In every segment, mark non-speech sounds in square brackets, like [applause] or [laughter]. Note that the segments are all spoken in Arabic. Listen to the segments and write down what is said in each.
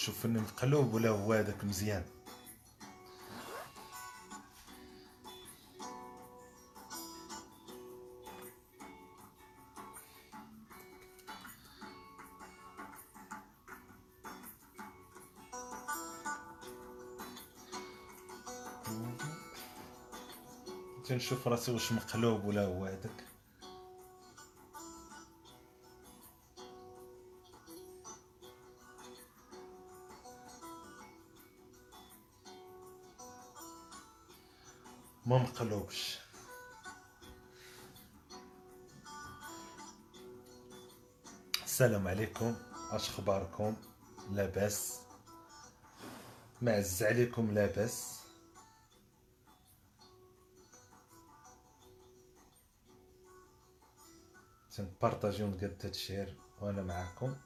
تشوف اني مقلوب ولا هو هذاك مزيان. تنشوف راسي واش مقلوب ولا هو هذاك. ما مقلوبش السلام عليكم اش اخباركم؟ لاباس. معز عليكم لاباس؟ تنبارطاجيو قد هادشي وأنا معاكم.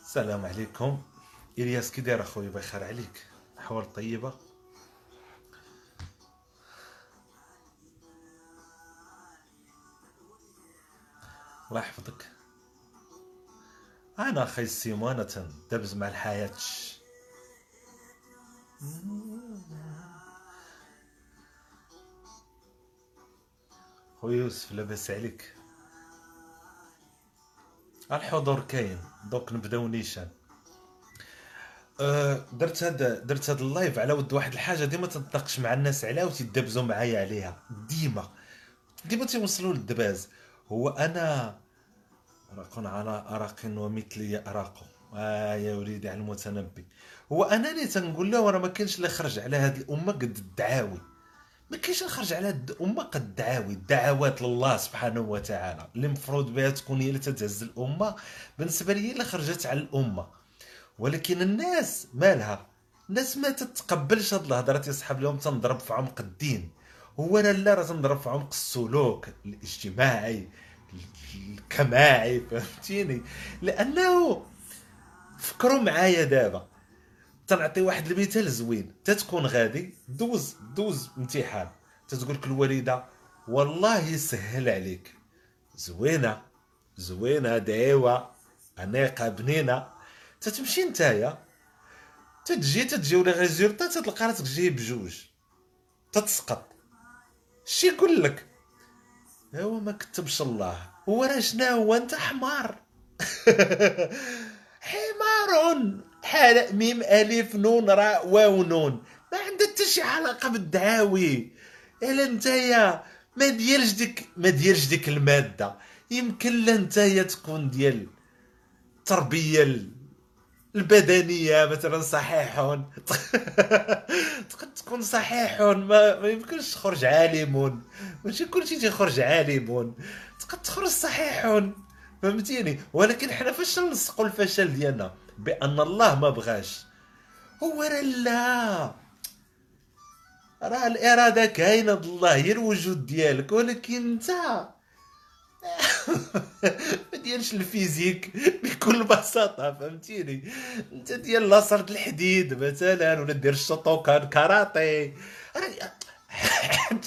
السلام عليكم. إلياس كي داير اخويا بخير عليك. أحوال طيبة؟ الله يحفظك. أنا أخي سيمانة دبز مع الحياة. خويا يوسف لاباس عليك. الحضور كاين. دوك نبداو نيشان. أه درت هاد درت هاد ال live على ود واحد الحاجة ديما تنطقش مع الناس عليها وتيدبزوا معايا عليها. ديما. ديما تيوصلوا للدباز. هو أنا أرق على أرق ومثلي يأرق آه يا وليدي على المتنبي. هو أنا اللي تنقول له راه ما كاينش اللي خرج على هذه الأمة قد الدعاوي. ما كاينش خرج على الامه قد الدعاوي الدعوات لله سبحانه وتعالى. اللي مفروض بها تكون هي اللي تتهز الأمة. بالنسبة لي اللي خرجت على الأمة. ولكن الناس مالها الناس ما تتقبلش هاد الهضرة يصحاب لهم تنضرب في عمق الدين. هو أنا لا راه تنضرب في عمق السلوك الاجتماعي الجماعي فهمتيني؟ لأنه فكروا معايا دابا. تنعطي واحد المثال زوين. تتكون غادي دوز دوز امتحان. تتقول الوالدة والله يسهل عليك. زوينة زوينة دعيوة أنيقة بنينة. تتمشي نتايا تتجي تتجي ولا résultat تتلقى راسك جايب بجوج. تتسقط. شي يقول لك؟ هو ما كتبش الله. هو راه شنو هو؟ أنت حمار. [laughs] حمار. حال ميم ألف نون راء واو نون. ما عندها حتى شي علاقة بالدعاوي. إلا نتايا ما ديالش ديك ما ديالش ديك المادة. يمكن لا نتايا تكون ديال التربية البدنية مثلا صحيحون. [laughs] تقد تكون صحيحون. ما, ما يمكنش تخرج عالمون. ماشي كلشي تيخرج عالمون. تقد تخرج صحيحون. فهمتيني؟ ولكن حنا فاش نلصقوا الفشل ديالنا؟ بأن الله ما بغاش. هو راه لا. راه الإرادة كاينة الله هي الوجود ديالك ولكن انت [laughs] ما ديالش الفيزيك بكل بساطة فهمتيني؟ انت ديال لاصرة الحديد مثلا ولا دير الشوطوكان كاراتي [laughs] [laughs]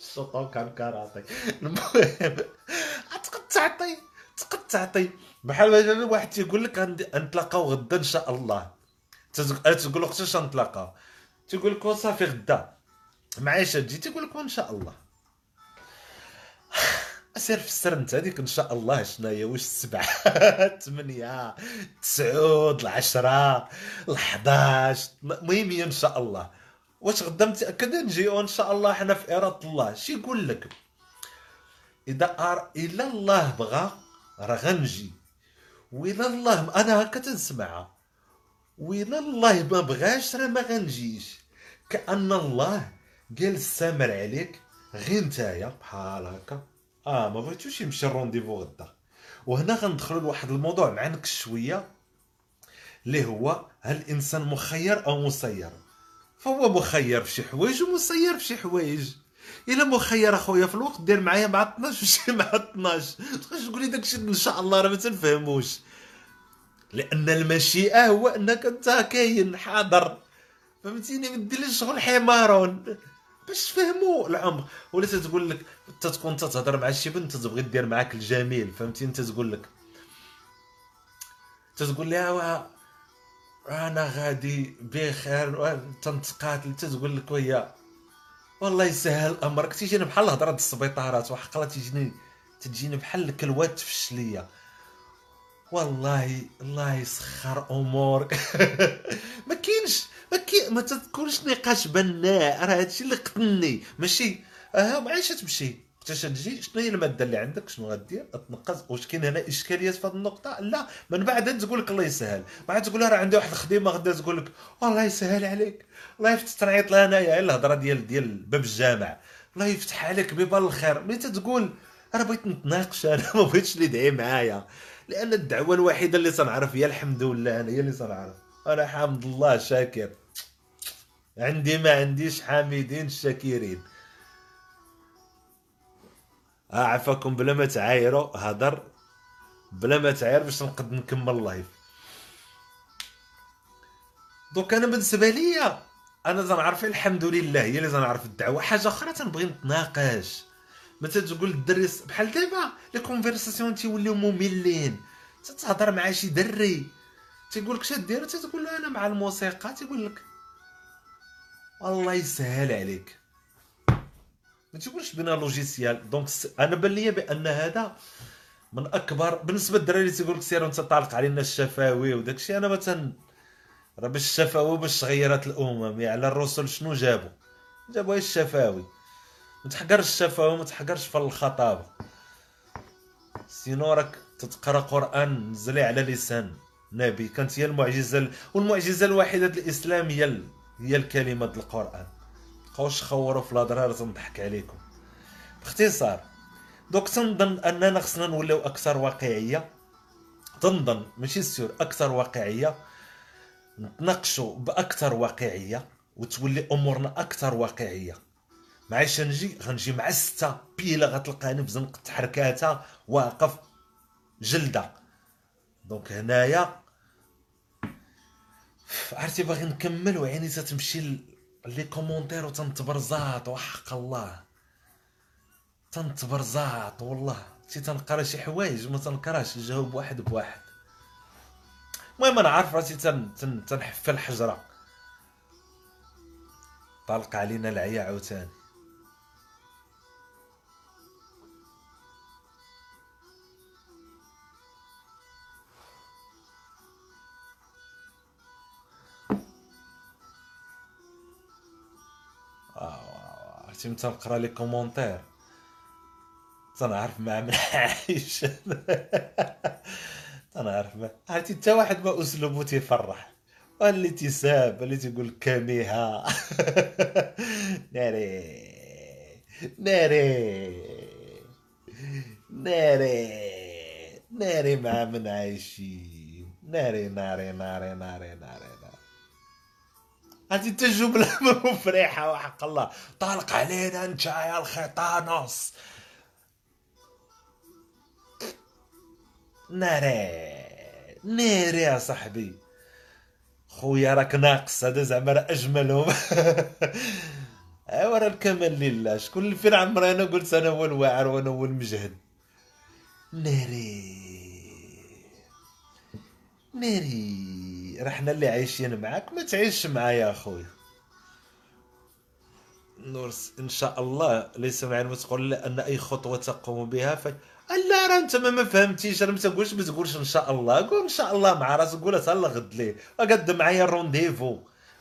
الشوطوكان كاراتي المهم تقد تعطي تقد تعطي بحال واحد تيقول لك نتلاقاو غدا إن شاء الله. تقول له وقتاش نتلاقاو تيقول لك صافي غدا. معايش تجي تيقول لك إن شاء الله. [sighs] سير في السر انت هذيك إن شاء الله شنو هي واش السبعة؟ [laughs] ثمانية تسعود العشرة الحداش. المهم هي إن شاء الله. واش غدا متاكد نجيو إن شاء الله حنا في اراده الله. شي يقول لك؟ إذا أر... إلا الله بغى راه غنجي. وإلا الله أنا هكا تنسمعها وإلا الله ما بغاش راه ما غنجيش. كأن الله قال السامر عليك غير نتايا بحال هكا. آه ما بغيتوش يمشي الرونديفو غدا. وهنا غندخلوا لواحد الموضوع معنك شوية اللي هو هل الإنسان مخير أو مسير؟ فهو مخير في شي حوايج ومسير في شي حوايج. إلا مخير أخويا في الوقت دير معايا مع 12 ماشي مع 12 تبقاش تقول لي داكشي إن شاء الله راه ما تنفهموش. لأن المشيئة هو أنك أنت كاين حاضر. فهمتيني؟ ما ديرليش شغل حمارون. باش تفهموا العمر. ولا تتقول لك أنت تكون تتهضر مع شي بنت تبغي دير معاك الجميل فهمتي أنت تقول لك. تتقول لها أنا غادي بخير تنتقاتل تتقول لك وهي والله يسهل امرك تيجيني بحال الهضرة د السبيطارات وحقا تيجيني تجيني بحال الكلوات تفشليه والله الله يسخر امورك [laughs] ما كاينش ما كاين ما تذكرش نقاش بناء. راه هادشي اللي قتلني. ماشي؟ آه معايش تمشي. حتى تجي شنو هي المادة اللي عندك؟ شنو غدير تنقص؟ واش كاين هنا إشكاليات في هذه النقطة؟ لا من بعد تقول لك الله يسهل. بعد تقول راه عندي واحد الخدمة غدا تقول لك الله يسهل عليك. الله يفتح تنعيط لها انايا الهضرة ديال ديال باب الجامع. الله يفتح عليك ببال الخير. ملي تقول أنا بغيت نتناقش أنا [laughs] ما بغيتش اللي يدعي معايا. لأن الدعوة الوحيدة اللي تنعرف هي الحمد لله أنا هي اللي تنعرف أنا حامد الله شاكر. عندي ما عنديش حامدين شاكرين. عفاكم بلا ما تعايروا هضر بلا ما تعاير باش نقد نكمل اللايف donc أنا بالنسبة ليا أنا تنعرف الحمد لله هي اللي تنعرف الدعوة. حاجة أخرى تنبغي نتناقش. ما تقول الدري بحال دابا les conversations تيوليو مملين. تتهضر مع شي دري تيقول لك شادير تتقول له أنا مع الموسيقى تيقول لك الله يسهل عليك. ما تقولش بنا logiciel. donc أنا بان ليا بأن هذا من اكبر بالنسبة للدراري اللي تيقول لك سير وأنت طالق علينا الشفاوي وداك الشيء أنا مثلا راه باش الشفاوي باش تغيرت الأمم. يعني الرسل شنو جابوا جابوا الشفاوي. ما تحقرش الشفاوي ما تحقرش في الخطابة. sinon راك تتقرأ قرآن نزلي على لسان نبي. كانت هي المعجزة والمعجزة الوحيده الاسلام هي هي الكلمة القرآن. تبقاوش تخوروا في الاضرار تنضحك عليكم. باختصار donc تنظن أننا خصنا نوليو أكثر واقعية؟ تنظن ماشي sûr أكثر واقعية؟ نتناقشوا بأكثر واقعية وتولي أمورنا أكثر واقعية. معايش نجي؟ غنجي مع ستة بيلا غتلقاني بزنقة حركاتها واقف جلدة. donc هنايا عرفتي باغي نكمل وعيني تتمشي les commentaires وتنتبرزاط وحق الله. تنتبرزاط والله. شي تنقرا شي حوايج ما تنقراش نجاوب واحد بواحد. المهم أنا عارف راسي تن تن تنحفل الحجرة. طلق علينا العيا عاوتاني عرفتي تنقرا لي كومونتير. تنعرف مع من عايش. [laughs] تنعرف مع عرفتي حتى واحد ما أسلوبه تيفرح. اللي تيساب اللي تيقول كاميها. [laughs] ناري. ناري. ناري. ناري مع من عايشين. ناري ناري ناري ناري ناري. هذه التجربة مفرحة وحق الله. طالق علينا أنت يا الخيطانوس. ناري ناري يا صاحبي. خويا راك ناقص هذا زعما راه أجملهم. [laughs] أيوا راه الكمال لله. شكون اللي فين عمري أنا قلت أنا هو الواعر وأنا هو المجهد ناري. ناري. رحنا اللي عايشين معاك ما تعيش معايا اخويا نورس إن شاء الله ليس مع ما تقول أن أي خطوة تقوم بها ف لا راه أنت ما فهمتيش أنا ما تقولش ما تقولش إن شاء الله. قول إن شاء الله مع راسك قولها حتى غد ليه. قد معايا الرونديفو.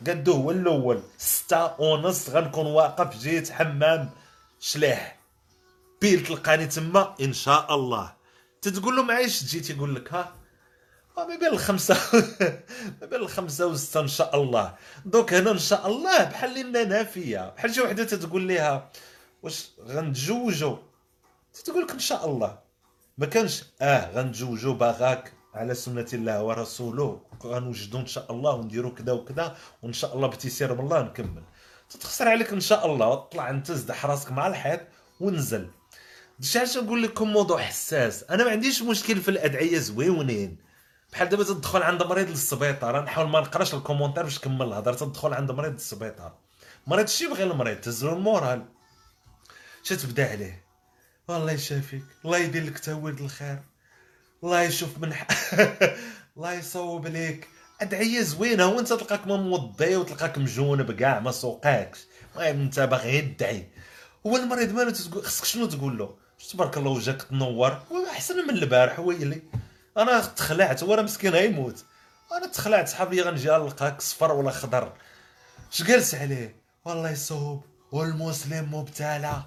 قد هو الأول. ستة ونص غنكون واقف جيت حمام. شلاح بيل تلقاني تما إن شاء الله. تتقول له معايش تجي تيقول لك ها؟ ما بين الخمسة. [laughs] ما بين الخمسة وستة إن شاء الله. دوك هنا إن شاء الله بحال لنا نافية. بحال شي وحدة تتقول ليها واش غنتزوجوا تتقول لك إن شاء الله. ما كانش آه غنتزوجوا باغاك على سنة الله ورسوله. غنوجدوا إن شاء الله ونديروا كذا وكذا وإن شاء الله بتيسير من الله نكمل. تتخسر عليك إن شاء الله. طلع أنت زدح راسك مع الحيط ونزل. شي علاش نقول لكم موضوع حساس. أنا ما عنديش مشكل في الأدعية زويونين. بحال دابا تدخل عند مريض للسبيطار نحاول ما نقراش ال commentaire باش نكمل الهضره تدخل عند مريض للسبيطار. مريض شي بغي المريض تهزلو ال moral. شي تبدا عليه. والله يشافيك الله يدير لك تا ولد الخير. الله يشوف من ح... [laughs] الله يصوب ليك. أدعية زوينة هو أنت تلقاك ما موضي وتلقاك مجونب كاع ما سوقاكش المهم أنت باغي يدعي. هو المريض مالو تقول خصك شنو تقول له؟ تبارك الله وجهك تنور. أحسن من البارح ويلي أنا تخلعت راه مسكين غيموت أنا تخلعت صحاب لي غنجي نلقاك صفر ولا خضر. اش جالس عليه؟ والله يصوب والمسلم مبتلى.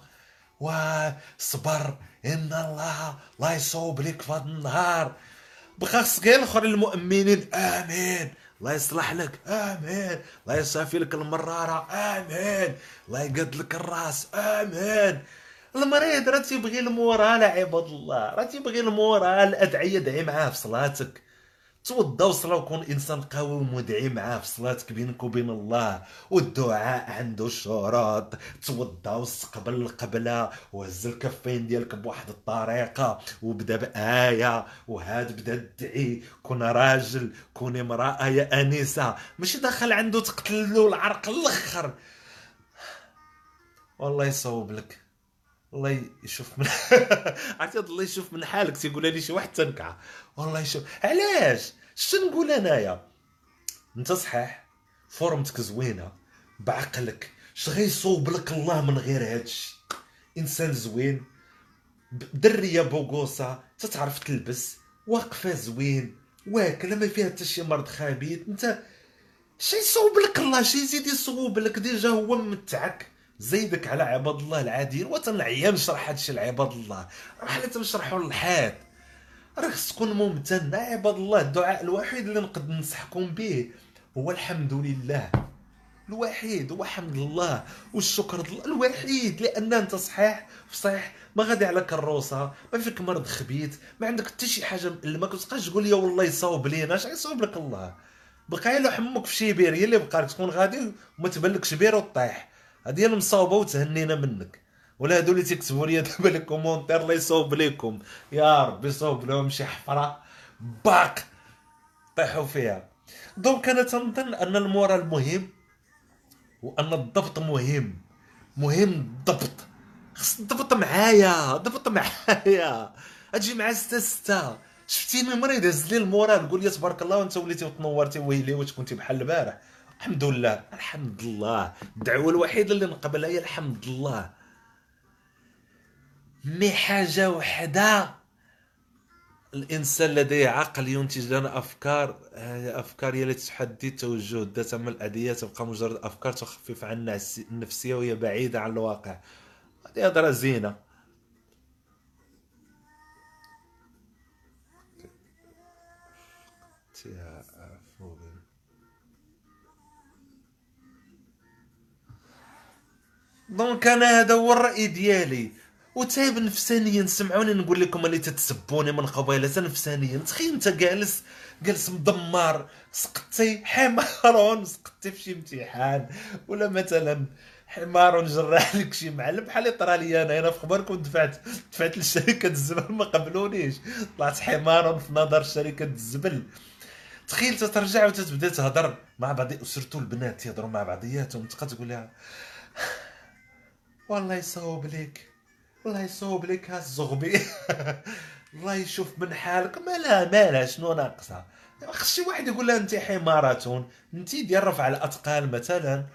وصبر إن الله لا يصوب لك في هذا النهار. بقى خصك الآخر المؤمنين آمين. الله يصلح لك آمين. الله يصافي لك المرارة آمين. الله يقد لك الراس آمين. المريض راه تيبغي المورال عباد الله راه تيبغي المورال أدعية دعي معاه في صلاتك. توضى وصلى وكون إنسان قوي ومدعي معاه في صلاتك بينك وبين الله. والدعاء عنده شروط. توضى واستقبل القبلة وهز الكفين ديالك بواحد الطريقة وبدا بآية وهاد بدا تدعي. كون راجل كون امرأة يا أنسة. ماشي داخل عنده تقتل له العرق الأخر. والله يصوب لك. الله يشوف من [laughs] عرفتي الله يشوف من حالك تيقول لي شي واحد تنكع والله يشوف. علاش؟ شنو نقول انايا؟ انت صحيح فورمتك زوينة بعقلك اش غيصوب لك الله من غير هادشي إنسان زوين درية بوغوسا تتعرف تلبس واقفة زوين واكلة ما فيها حتى شي مرض خبيث. انت شي يصوب لك الله شي يزيد يصوب لك ديجا هو متعك. زيدك على عباد الله العاديين وتنعيا نشرح هادشي لعباد الله. بحال تنشرحوا للحيط راه خص تكون ممتن عباد الله الدعاء الوحيد اللي نقد ننصحكم به هو الحمد لله. الوحيد هو حمد الله والشكر لله الوحيد لأن أنت صحيح صحيح. ما غادي على كروسة ما فيك مرض خبيث ما عندك حتى شي حاجة ما كتبقاش تقول لي والله يصاوب لينا اش يصاوب لك الله؟ بقى له حمك في شي بير هي اللي بقى تكون غادي وما تبلكش بير وطيح. هذه المصاوبه وتهنينا منك. ولا هادو اللي تيكتبوا لي دابا les commentaires الله يصوب ليكم. يا ربي يصوب لهم شي حفرة باق طيحوا فيها. donc أنا تنظن أن ال moral مهم وأن الضبط مهم. مهم الضبط خص الضبط معايا ضبط معايا. أجي مع ستة ستة شفتيني مريض هز لي المورال قول لي تبارك الله وأنت وليتي وتنورتي ويلي واش كنتي بحال البارح. الحمد لله الحمد لله. الدعوة الوحيدة اللي نقبلها هي الحمد لله. مي حاجة وحدة. الإنسان لديه عقل ينتج لنا أفكار أفكار هي التي تحدي توجه الذات. أما الأدية تبقى مجرد أفكار تخفف عنا النفسية وهي بعيدة عن الواقع. هذه هضره زينة. donc أنا هذا هو الرأي ديالي. وتايب نفسانيا سمعوني نقول لكم اللي تتسبوني من قبيلة نفسانيا تخيل أنت جالس جالس مدمر سقطتي حمار سقطتي في شي امتحان. ولا مثلا حمار جراح لك شي معلم بحال طرا لي أنا أنا في خبركم دفعت دفعت للشركه الزبل ما قبلونيش. طلعت حمار في نظر شركة الزبل. تخيل تترجع وتتبدأ تهضر مع بعض سيرتو البنات يهضروا مع بعضياتهم. تبقى تقول لها والله يصوب لك الله يصوب لك هالزغبي. [laughs] الله يشوف من حالك. مالها مالها شنو ناقصة؟ خص شي واحد يقول لها انت حمارة انت ديال رفع الأثقال مثلا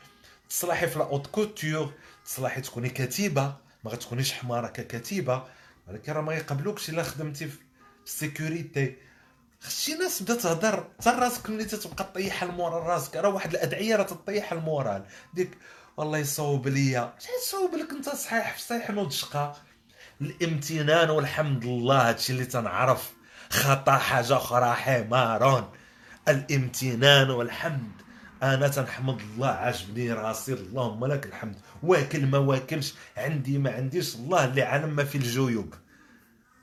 تصلحي في la haute couture تصلحي تكوني كتيبة ما غتكونيش حمارة ككتيبة ولكن راه ما يقبلوكش إلا خدمتي في ال sécurité. خص ناس بدا تهضر حتى راسك ملي تتبقى طيح ال moral راسك راه واحد الأدعية راه تطيح ال moral. ديك والله يصوب ليا. يصوب لك انت صحيح صحيح نوض شقا الامتنان والحمد لله هادشي اللي تنعرف. خطا حاجة أخرى حمار الامتنان والحمد. أنا تنحمد الله عجبني راسي. اللهم لك الحمد. واكل ما واكلش. عندي ما عنديش. الله اللي عالم ما في الجيوب.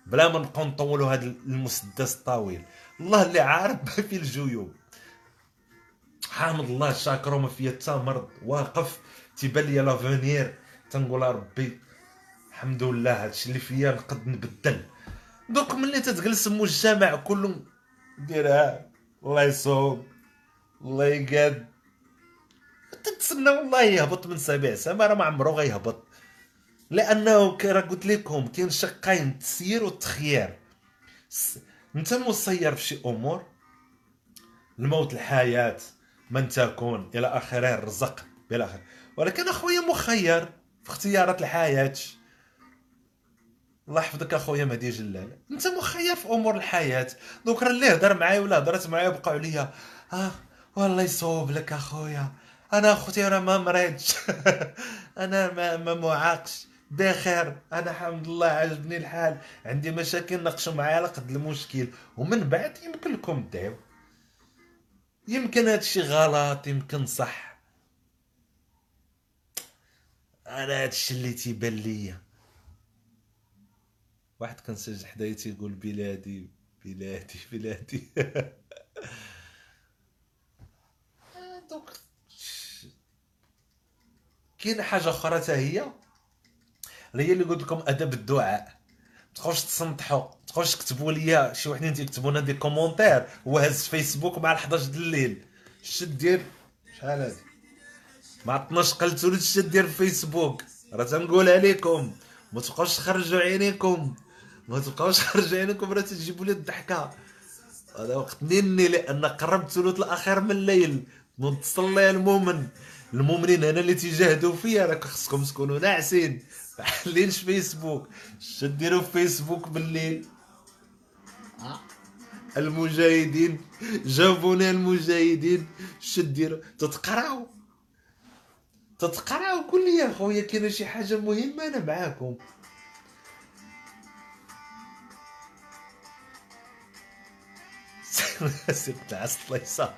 بلا ما نبقاو نطولوا هذا المسدس الطويل. الله اللي عارف ما في الجيوب. حامد الله شاكر وما فيا حتى مرض واقف. تيبان ليا لافونير تنقول ربي الحمد لله هادشي اللي فيا نقد نبدل. دوك ملي تتجلس مجتمع كله ديرها الله يصوب الله يقاد. تتسنى والله يهبط من سبع سما راه ما عمرو غيهبط. لأنه راه قلت لكم كاين شقين التسيير والتخيير انت مسير في شي أمور. الموت الحياة من تكون إلى آخره الرزق. إلى اخره ولكن أخويا مخير في اختيارات الحياة. الله يحفظك أخويا مهدي جلال. أنت مخير في أمور الحياة. دوك راه اللي هضر معايا ولا هضرت معايا بقاو عليا آه والله يصوب لك أخويا. أنا أختي راه ما مريضش [laughs] أنا ما, ما معاقش. بخير. أنا الحمد لله عجبني الحال. عندي مشاكل ناقشوا معايا على قد المشكل. ومن بعد يمكن لكم تدعيو يمكن هادشي غلط يمكن صح. أنا هادشي اللي تيبان ليا. واحد كان سجل حدايا تيقول بلادي بلادي بلادي. [laughs] donc كاين حاجة أخرى حتى هي؟ هي اللي قلت لكم أدب الدعاء. تبقاوش تسنطحوا تبقاوش تكتبوا لي شي وحدين تيكتبوا لنا des commentaires. وهز فيسبوك مع 11 د الليل. شد دير؟ شحال هادي مع 12 قلت ولد شد دير فيسبوك راه تنقولها لكم ما تبقاوش تخرجوا عينيكم. ما تبقاوش تخرجوا عينيكم راه تجيبوا لي الضحكة. هذا وقت نيني لأن قربت ثلث الأخير من الليل. تصلي المؤمن. المؤمنين هنا اللي تيجاهدوا فيا راك خصكم تكونوا ناعسين. لينش فيسبوك. شديروا في فيسبوك بالليل. المجاهدين. جابونا المجاهدين. شديروا تتقراو. تتقراو قول لي يا خويا كاينة شي حاجة مهمة أنا معاكم. [laughs] سبت العسل الله يصاب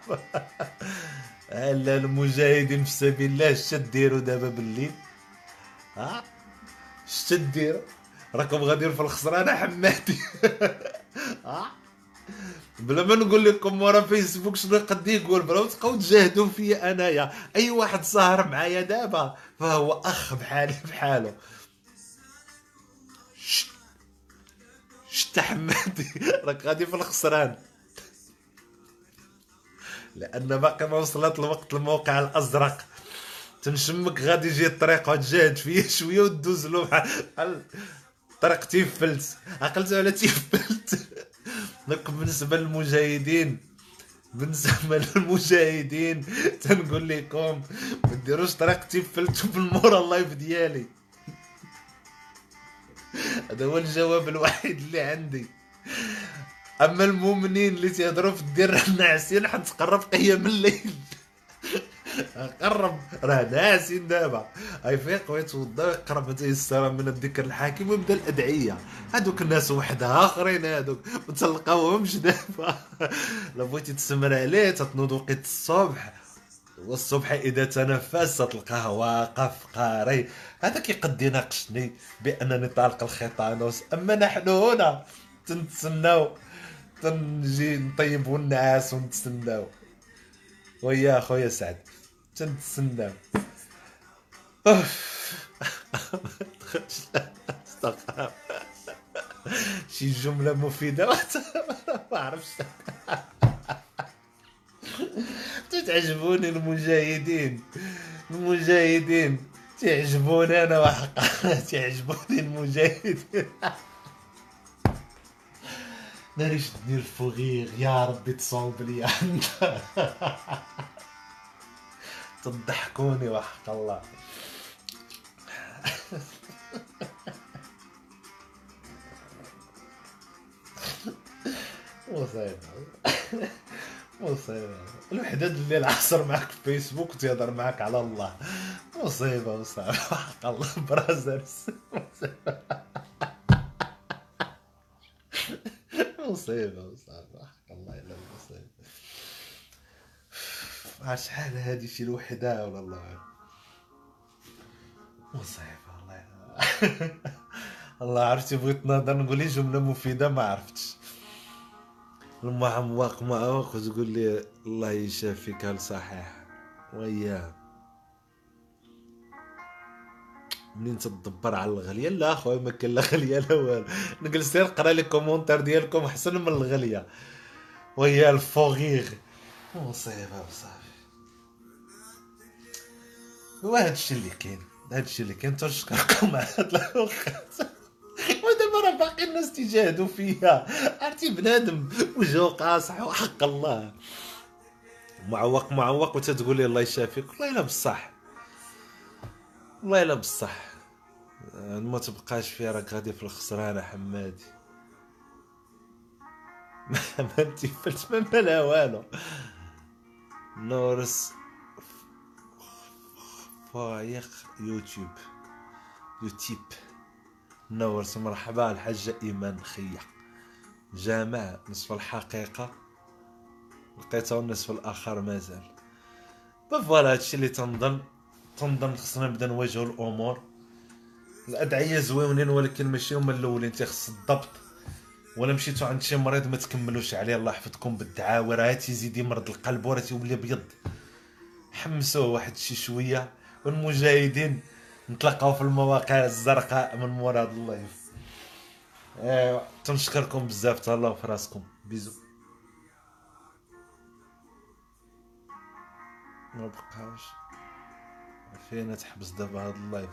هلا [laughs] المجاهدين في سبيل الله شديروا ديروا دابا بالليل؟ ها؟ شتديروا ديروا؟ راكم غاديين في الخسرانة حماتي. [laughs] ها؟ بلا ما نقول لكم ورا فيسبوك شنو قد يقول بلا تبقاو تجاهدوا فيا أنايا. أي واحد ساهر معايا دابا فهو أخ بحالي بحاله. شت حماتي [laughs] راك غادي في الخسران. لأن باقي ما وصلت الوقت الموقع الأزرق. تنشمك غادي يجي الطريق وتجاهد فيه [laughs] شوية وتدوز له بحال الطريق تيفلت. عقلت على تيفلت؟ [laughs] donc بالنسبة للمجاهدين. بالنسبة [laughs] للمجاهدين. تنقول لكم ما ديروش طريق تيفلتوا [laughs] بالمورا ال live ديالي. هذا هو الجواب الوحيد اللي عندي. أما المؤمنين اللي تيهضروا في الدير ناعسين حتقرب قيام الليل. قرب. راه ناسين دابا. يفيق ويتوضا يقرب السلام من الذكر الحاكم ويبدأ الأدعية. هذوك الناس وحدها آخرين هذوك. ما تلقاوهمش دابا. لا بغيتي تسمر عليه تتنوض وقت الصبح. والصبح إذا تنفس تلقاه واقف قاري هذا كيقد يناقشني بأنني طالق الخيطانوس أما نحن هنا تنتسناو. تنجي نطيبوا الناس ونتسناو. ويا خويا سعد. تنتسناو شي جملة مفيدة. [laughs] ما عرفتش. تعجبوني المجاهدين. المجاهدين. تعجبوني أنا وحقا [laughs] تعجبوني المجاهدين. [laughs] ناريش ندير فوغيغ يا ربي تصوب لي تضحكوني وحق الله. مصيبة مصيبة الوحدة اللي العصر معك في فيسبوك تهضر معك على الله. مصيبة مصيبة حق الله برازرس مصيبة مصيبة مصيبة حق الله إلا المصيبة شحال هادي شي الوحدة ولا الله مصيبة الله الله عرفتي بغيت نهضر نقول لي جملة مفيدة ما عرفتش. المعوق معوق وتقول لي الله يشافيك الصحيح وياه منين تدبر على الغليه لا خويا ما كاين لا غليه لا والو. نجلس نقرا les commentaires ديالكم أحسن من الغليه وهي ال fou rire. مصيبه بصافي وهذا الشيء اللي كاين هذا الشيء اللي كاين تنشكركم على [laughs] هاد الاوقات ودابا راه باقي الناس تيجاهدوا فيا عرفتي بنادم وجهه قاصح وحق الله. معوق معوق وتتقول لي الله يشافيك. والله إلا بصح. والله إلا بصح. ما تبقاش فيها راك غادي في الخسرانة حمادي. [laughs] ما انت فلت ما لا والو. نورس. فايق يوتيوب. يوتيوب نورس مرحبا الحاجة إيمان خيا. جامع نصف الحقيقة. لقيته النصف الآخر مازال. voilà هادشي اللي تنظن. تنظن خصنا نبدأ نواجهو الأمور. الأدعية زويونين ولكن ماشي هما الأولين. تيخص الضبط. ولا مشيتو عند شي مريض ما تكملوش عليه. الله يحفظكم بالدعاوى راه تيزيد يمرض القلب وراه تيولي أبيض. حمسوه واحد شي شوية. والمجاهدين نتلقاو في المواقع الزرقاء من هذا ال live. ايوا تنشكركم بزاف تهلاو في راسكم. bisous. ما بقاوش فين تحبس دابا هاد اللايف؟